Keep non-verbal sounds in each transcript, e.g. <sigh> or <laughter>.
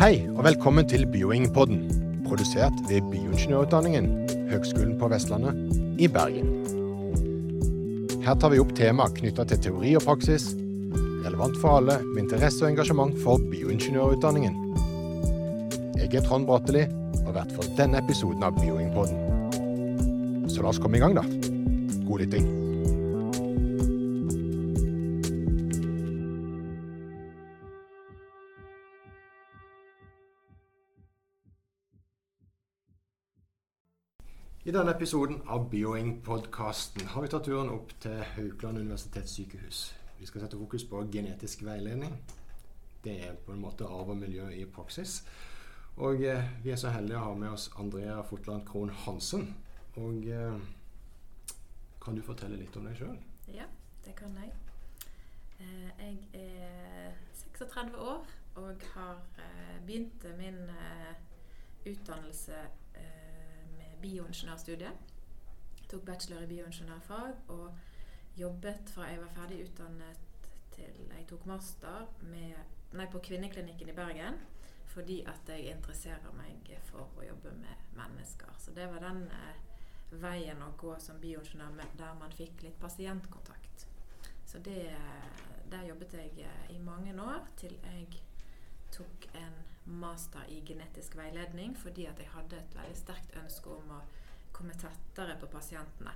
Hei, og velkommen til Bioingpodden, produsert ved Bioingeniørutdanningen, Høgskolen på Vestlandet i Bergen. Her tar vi opp tema knytta til teori og praksis, relevant for alle med interesse og engasjement for bioingeniørutdanningen. Jeg er Trond Bratteli, og vert for denne episoden av Bioingpodden. Så la oss komme i gang, da. God lytting. I denne episoden av Bioing-podkasten har vi tatt turen opp til Haukeland universitetssykehus. Vi skal sette fokus på genetisk veiledning. Det er på en måte arv og miljø i praksis. Og eh, vi er så heldige å ha med oss Andrea Fotland Krohn Hansen. Og eh, kan du fortelle litt om deg sjøl? Ja, det kan jeg. Eh, jeg er 36 år og har eh, begynt min eh, utdannelse bioingeniørstudiet. Tok bachelor i bioingeniørfag og jobbet fra jeg var ferdig utdannet til jeg tok master med, nei, på Kvinneklinikken i Bergen. Fordi at jeg interesserer meg for å jobbe med mennesker. Så det var den eh, veien å gå som bioingeniør der man fikk litt pasientkontakt. Så det, der jobbet jeg eh, i mange år til jeg tok en master i genetisk veiledning fordi at jeg hadde et veldig sterkt ønske om å komme tettere på pasientene.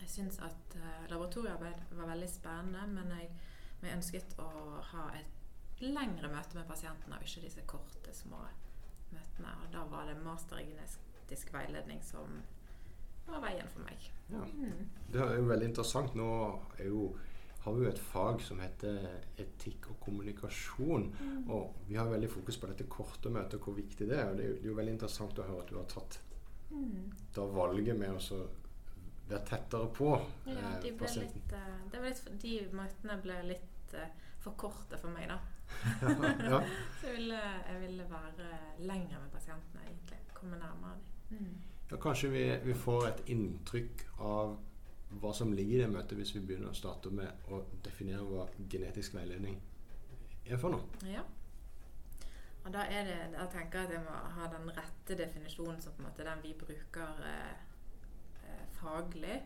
Jeg syns at uh, laboratoriearbeid var veldig spennende, men jeg, jeg ønsket å ha et lengre møte med pasientene, og ikke disse korte, små møtene. Og da var det master i genetisk veiledning som var veien for meg. Ja. Mm. Det er jo veldig interessant. Nå er jo, har vi jo et fag som heter etikk og kommunikasjon. Og vi har veldig fokus på dette korte møtet, og hvor viktig det er. Og det er jo, det er jo veldig interessant å høre at du har tatt Mm. da valget med å være tettere på Ja, eh, de, ble litt, eh, det var litt, de møtene ble litt eh, for korte for meg, da. <laughs> ja. <laughs> Så jeg ville, jeg ville være lenger med pasientene, egentlig. Komme nærmere dem. ja, kanskje vi, vi får et inntrykk av hva som ligger i det møtet, hvis vi begynner å starte med å definere hva genetisk veiledning er for noe. Ja. Og da er det, jeg tenker at jeg må ha den rette definisjonen som på en måte den vi bruker eh, eh, faglig.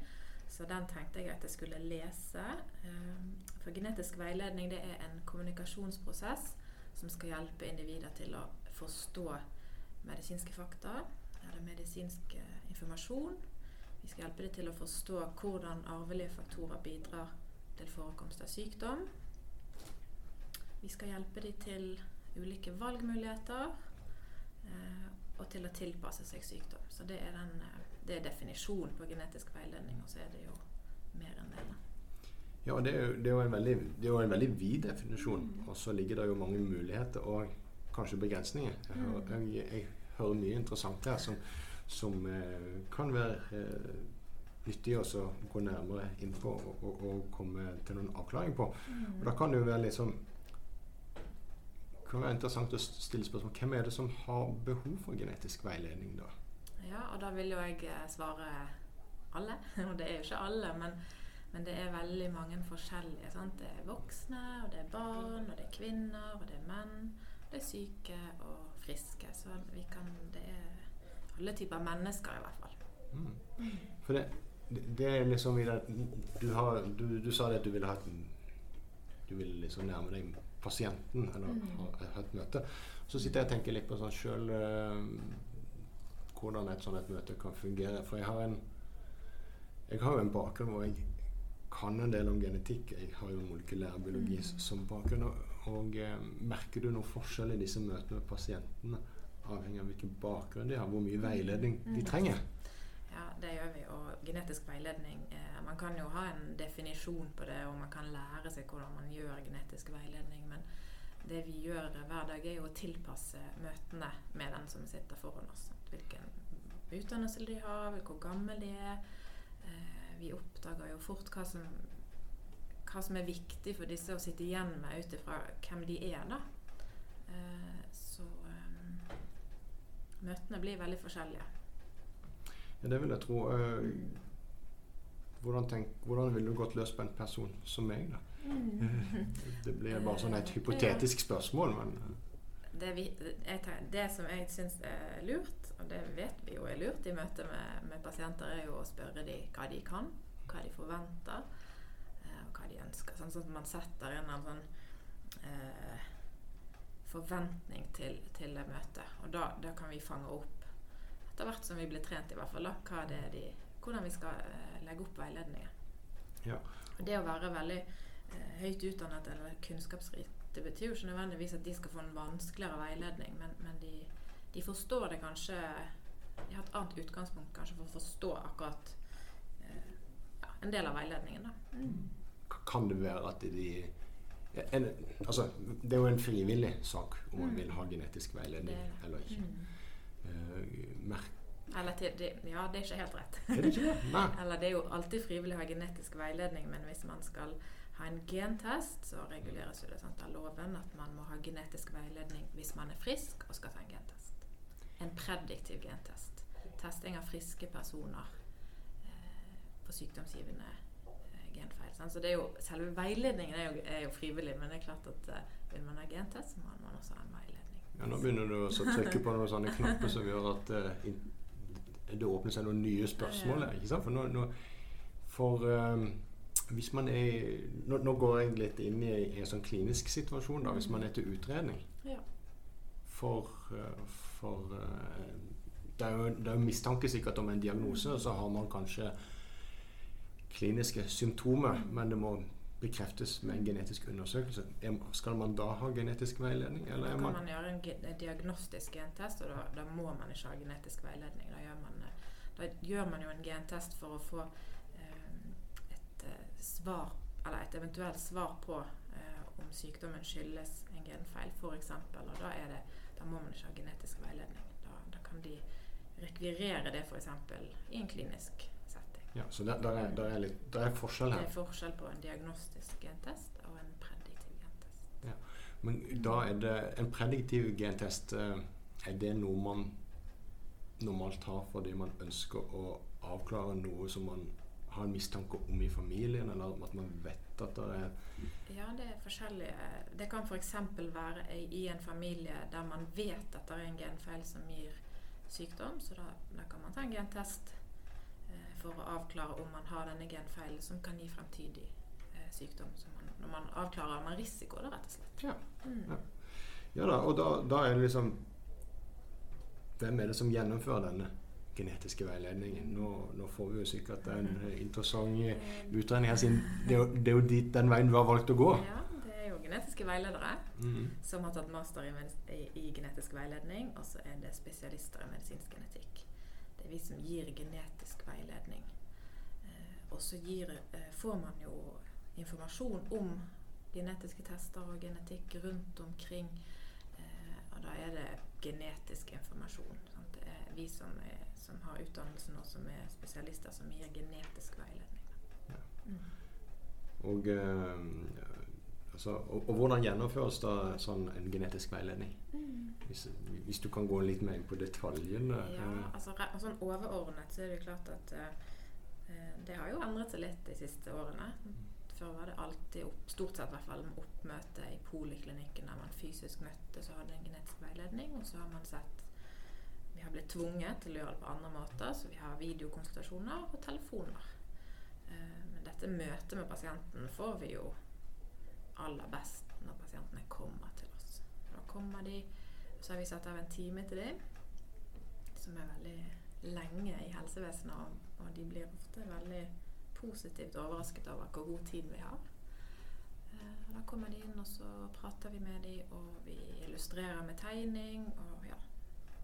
Så den tenkte jeg at jeg skulle lese. Eh, for genetisk veiledning det er en kommunikasjonsprosess som skal hjelpe individer til å forstå medisinske fakta eller medisinsk eh, informasjon. Vi skal hjelpe dem til å forstå hvordan arvelige faktorer bidrar til forekomst av sykdom. Vi skal hjelpe dem til ulike valgmuligheter eh, og til å tilpasse seg sykdom. Så det er, den, eh, det er definisjonen på genetisk veiledning, og så er det jo mer enn det. Ja, det er, jo, det, er jo en veldig, det jo en veldig vid definisjon. Og så ligger det jo mange muligheter og kanskje begrensninger. Jeg hører, jeg, jeg hører mye interessant her som, som eh, kan være eh, nyttig å gå nærmere inn på og, og, og komme til noen avklaring på. Og da kan det jo være liksom kan være interessant å stille spørsmål hvem er det som har behov for genetisk veiledning da? Ja, og da vil jo jeg eh, svare alle. <laughs> Og det er jo ikke alle, men, men det er veldig mange forskjellige. Sant? Det er voksne, og det er barn, og det er kvinner, og det er menn. Det er syke og friske. Så vi kan Det er alle typer mennesker, i hvert fall. Mm. For det, det, det er liksom i det du, har, du, du sa det at du ville ha et Du ville liksom nærme deg pasienten eller Mm. ha, ha et møte. Så sitter jeg og tenker litt på sånn sjøl hvordan et sånt et møte kan fungere. For jeg har en jeg har jo en bakgrunn hvor jeg kan en del om genetikk. Jeg har jo molekylærbiologi Mm. som bakgrunn. Og, og eh, merker du noen forskjell i disse møtene med pasientene? Avhengig av hvilken bakgrunn de har, hvor mye veiledning de Mm. trenger. Ja, det gjør vi. Og genetisk veiledning eh, Man kan jo ha en definisjon på det, og man kan lære seg hvordan man gjør genetisk veiledning. Men det vi gjør hver dag, er jo å tilpasse møtene med den som sitter foran oss. Hvilken utdannelse de har, hvor gammel de er. Eh, vi oppdager jo fort hva som, hva som er viktig for disse å sitte igjen med ut ifra hvem de er, da. Eh, eh, møtene blir veldig forskjellige. Ja, det vil jeg tro. Eh, hvordan, tenk, hvordan ville du gått løs på en person som meg, da? Det blir bare sånn et <laughs> hypotetisk spørsmål, men det, vi, tenker- det som jeg syns er lurt, og det vet vi jo er lurt i møte med, med pasienter, er jo å spørre dem hva de kan, hva de forventer, eh, og hva de ønsker. Sånn at man setter inn en sånn eh, forventning til, til det møtet. Og da, da kan vi fange opp, etter hvert som vi blir trent i hvert fall, da, hva det er de, hvordan vi skal uh, legge opp veiledningen. Ja. Og det å være veldig uh, høyt utdannet eller kunnskapsrik, det betyr jo ikke nødvendigvis at de skal få en vanskeligere veiledning, men, men de, de forstår det kanskje De har et annet utgangspunkt kanskje for å forstå akkurat uh, ja, en del av veiledningen. Da. Mm. Kan det være at de en, altså, Det er jo en frivillig sak om man Mm. vil ha genetisk veiledning Det er det. eller ikke. Mm. Uh, Eller til, de, ja, det er ikke helt rett. er det ikke det? <laughs> Eller det er jo alltid frivillig å ha genetisk veiledning, men hvis man skal ha en gentest, så reguleres jo det sant, av loven at man må ha genetisk veiledning hvis man er frisk og skal ta en gentest. En prediktiv gentest. Testing av friske personer eh, på sykdomsgivende genfeil. Sant? Så det jo, selve veiledningen er jo, er jo frivillig, men det er klart at uh, vil man ha gentest, så må man også ha en veiledning. Ja, nå begynner du å trykke på noen sånne knapper som gjør at uh, det åpner seg noen nye spørsmål. Her, Ikke sant? For, nå, nå, for eh, hvis man er nå, nå går jeg litt inn i, i en sånn klinisk situasjon. da, Hvis man er til utredning Ja. for, for det, er jo, det er jo mistanke sikkert om en diagnose, og så har man kanskje kliniske symptomer, men det må bekreftes med en genetisk undersøkelse. Er- Skal man da ha genetisk veiledning? Eller Da kan man, man gjøre en diagnostisk gentest, og da, da må man ikke ha genetisk veiledning. Da gjør man, eh, da gjør man jo en gentest for å få eh, et eh, svar, eller et eventuelt svar på eh, om sykdommen skyldes en genfeil, f.eks. Og da, det, da må man ikke ha genetisk veiledning. Da, kan de rekvirere det f.eks. i en klinisk. Ja, så der, der, er, der, er litt, der er forskjell Det er forskjell på en diagnostisk gentest og en prediktiv gentest. Men da er det en prediktiv gentest eh, Er det noe man normalt har fordi man ønsker å avklare noe som man har en mistanke om i familien, eller at man vet at det er Ja, det er forskjellige. Det kan f.eks. være i en familie der man vet at det er en genfeil som gir sykdom, så da, da kan man ta en gentest for å avklare om man har denne genfeilen som kan gi fremtidig eh, sykdom. Man, når man avklarer man risiko, da, rett og slett. Ja. Mm. Ja. Ja da, og da, da er det liksom Hvem er det som gjennomfører denne genetiske veiledningen? Nå, nå får vi jo sikkert en eh, interessant eh, Eh, utredning her, siden det det er jo dit, den veien du har valgt å gå. Ja, det er jo genetiske veiledere Mhm. som har tatt master i, i, i genetisk veiledning, og så er det spesialister i medisinsk genetikk. Det er vi som gir genetisk veiledning. Eh, og så eh, får man jo informasjon om genetiske tester og genetikk rundt omkring. Eh, og da er det genetisk informasjon. Sant? Det er vi som, er, som har utdannelsen og som er spesialister, som gir genetisk veiledning. Ja. Mm. Og, eh, altså, og, og hvordan gjennomføres da sånn en genetisk veiledning? Hvis, hvis du kan gå litt mer inn på detaljene. Ja, eh, altså re- sånn overordnet så er det klart at eh, det har jo endret seg litt de siste årene. Før var det alltid opp, stort sett i hvert fall oppmøte i poliklinikken der man fysisk møtte, så hadde en genetisk veiledning. Og så har man sett Vi har blitt tvunget til å gjøre det på andre måter, så vi har videokonsultasjoner og telefoner. Uh, men dette møtet med pasienten får vi jo aller best når pasientene kommer til oss. Da kommer de, så har vi satt av en time til dem som er veldig lenge i helsevesenet, og, og de blir ofte veldig positivt overrasket over hvor god tid vi har. Eh, da kommer de inn, og så prater vi med dem, og vi illustrerer med tegning. Og ja,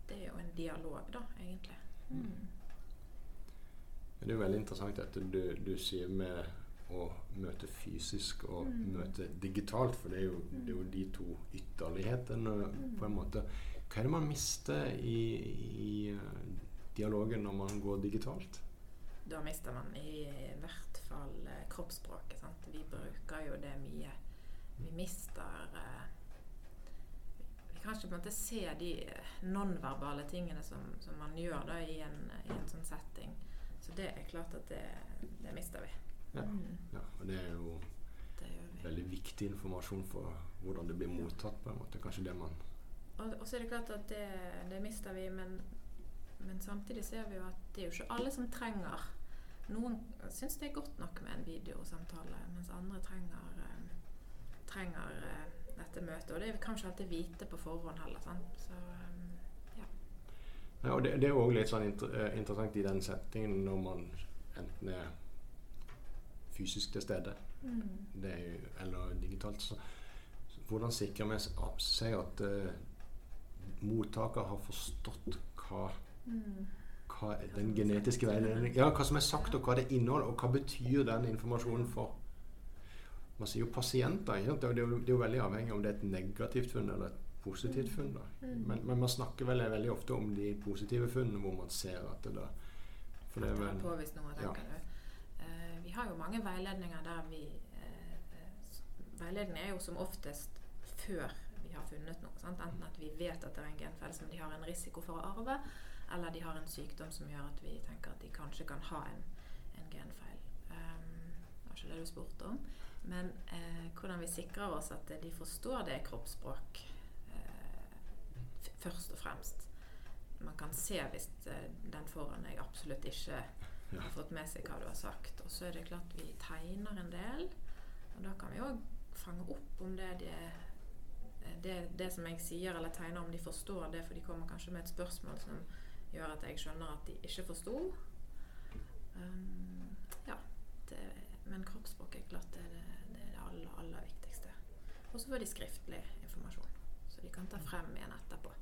det er jo en dialog, da, egentlig. Mm. Det er jo veldig interessant at du, du sier med å møte fysisk og Mm. møte digitalt, for det er, jo, det er jo de to ytterlighetene på en måte. Hva er det man mister i, i eh, dialogen når man går digitalt? Da mister man i hvert fall eh, kroppsspråket. Sant? Vi bruker jo det mye. Vi mister eh, Vi kan ikke på en måte se de nonverbale tingene som, som man gjør da i en, i en sånn setting. Så det er klart at det, det mister vi. Ja. Mm, Ja, og det er jo det veldig viktig informasjon for hvordan det blir mottatt. på en måte. Kanskje det man og, og så er det klart at det, det mister vi, men, men samtidig ser vi jo at det er jo ikke alle som trenger Noen syns det er godt nok med en videosamtale, mens andre trenger, eh, trenger eh, dette møtet. Og det vil kanskje alltid vite på forhånd heller. Sant? Så, eh, ja. Ja, og det, det er òg litt sånn inter, interessant i den settingen når man enten er fysisk til stede Mm. det jo, eller digitalt. Så, hvordan sikrer vi seg at uh, mottaker har forstått hva, Mm. hva den genetiske veiledningen Ja, hva som er sagt, og hva det inneholder, og hva betyr den informasjonen for Man sier jo pasienter. Ikke sant? Det, er jo, det er jo veldig avhengig om det er et negativt funn eller et positivt funn. Da. Mm. Men, men man snakker vel veldig ofte om de positive funnene hvor man ser at det da For det er vel påvist noe, ja. Vi har jo mange veiledninger der vi eh, Veiledning er jo som oftest før vi har funnet noe. Sant? Enten at vi vet at det er en genfeil som de har en risiko for å arve, eller de har en sykdom som gjør at vi tenker at de kanskje kan ha en, en genfeil. Um, det var ikke det du spurte om. Men eh, hvordan vi sikrer oss at de forstår det kroppsspråk eh, først og fremst. Man kan se hvis eh, den foran deg absolutt ikke Ja. har fått med seg hva du har sagt. Og så er det klart vi tegner en del. Og da kan vi òg fange opp om det, de, det, det som jeg sier eller tegner, om de forstår det. For de kommer kanskje med et spørsmål som gjør at jeg skjønner at de ikke forsto. Um, ja. Det, men kroppsspråk er klart det det, det, er det aller, aller viktigste. Og så får de skriftlig informasjon. Så de kan ta frem igjen etterpå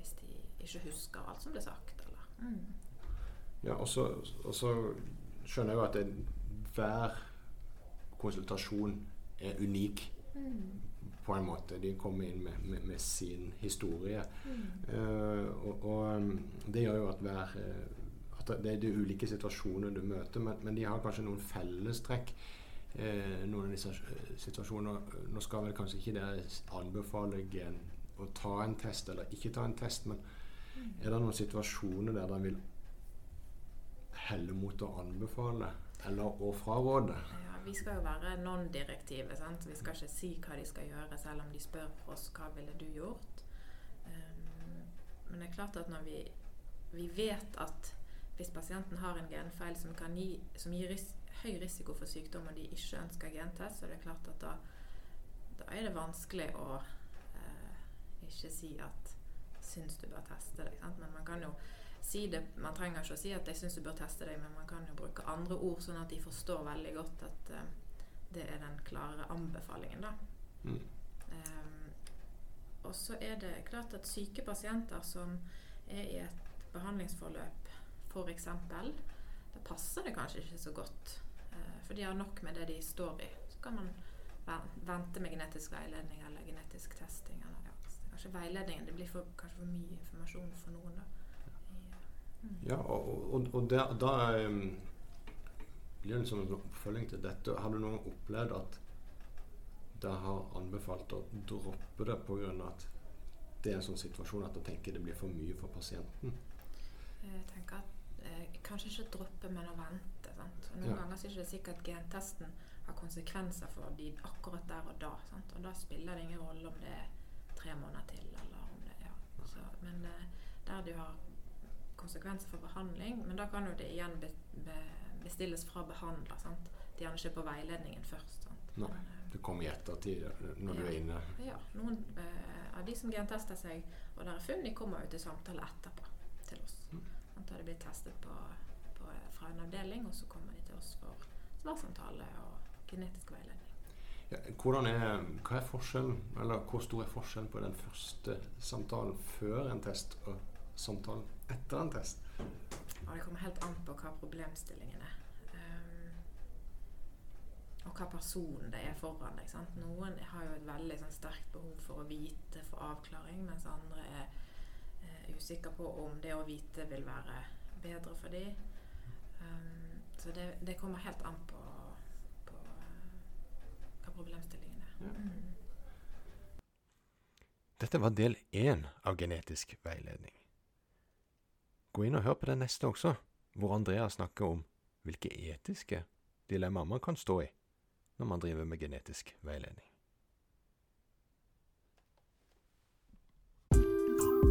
hvis de ikke husker alt som ble sagt. Eller. Mm. Ja, og så, og så skjønner jeg jo at det, hver konsultasjon er unik Mm. på en måte. De kommer inn med, med, med sin historie. Mm. Uh, og, og um, det gjør jo at hver eh, at det er de ulike situasjoner du møter, men, men de har kanskje noen fellestrekk. Eh, noen av disse situasjonene Nå skal vel kanskje ikke dere anbefale gen, å ta en test eller ikke ta en test, men Mm. er det noen situasjoner der dere vil helle mot å anbefale eller å fraråde? Ja, vi skal jo være non-direktive. Vi skal ikke si hva de skal gjøre, selv om de spør oss hva ville du gjort. Um, men det er klart at når vi, vi vet at hvis pasienten har en genfeil som, gi, som gir ris høy risiko for sykdom, og de ikke ønsker gentest, så er det klart at da, da er det vanskelig å uh, ikke si at syns du bør teste deg. Sant? Men man kan jo si det Man trenger ikke å si at 'jeg syns du bør teste deg', men man kan jo bruke andre ord, sånn at de forstår veldig godt at uh, det er den klare anbefalingen, da. Mm. Um, og så er det klart at syke pasienter som er i et behandlingsforløp, f.eks., da passer det kanskje ikke så godt. Uh, for de har nok med det de står i. Så kan man vente med genetisk veiledning eller genetisk testing. Eller, ja, kanskje veiledningen det blir for, kanskje for mye informasjon for noen. da. Ja, og, og, og der, da um, blir det liksom en oppfølging til dette. Har du noen gang opplevd at det har anbefalt å droppe det pga. at det er en sånn situasjon at du tenker det blir for mye for pasienten? Jeg tenker at eh, kanskje ikke droppe, men å vente. Sant? Og noen Ja. ganger er det ikke sikkert at gentesten har konsekvenser for de akkurat der og da. Sant? Og da spiller det ingen rolle om det er tre måneder til, eller om det ja. så, Men eh, der du har konsekvenser for behandling, men da kan jo det igjen be, be, bestilles fra behandler. Sant? De gjerne ikke på veiledningen først. Sant? Nei. Eh, Det kommer i ettertid når når du er inne. ja, noen eh, av de som gentester seg, og der er funn, de kommer jo til samtale etterpå til oss. Mm. Da har de blitt testet på, på, fra en avdeling, og så kommer de til oss for svarsamtale og genetisk veiledning. Ja, er, hva er forskjellen, eller hvor stor er forskjellen på den første samtalen før en test og samtalen etter en test? Og det kommer helt an på hva problemstillingen er. Um, og hva person det er foran deg. Sant? Noen har jo et veldig sånn, sterkt behov for å vite for avklaring, mens andre er uh, usikre på om det å vite vil være bedre for dem. Um, så det, det kommer helt an på, på uh, hva problemstillingen er. Ja. Mm. Dette var del én av genetisk veiledning. Gå inn og hør på den neste også, hvor Andrea snakker om hvilke etiske dilemmaer man kan stå i når man driver med genetisk veiledning.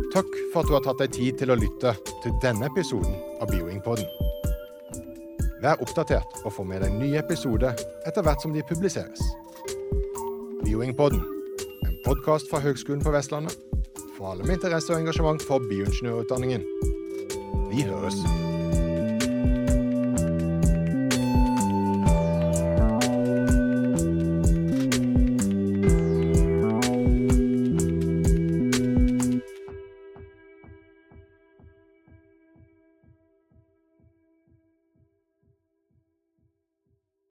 Takk for at du har tatt deg tid til å lytte til denne episoden av Bioingpodden. Vær oppdatert og få med deg nye episoder etter hvert som de publiseres. Bioingpodden, en podkast fra Høgskolen på Vestlandet for alle med interesse og engasjement for bioingeniørutdanningen. Vi.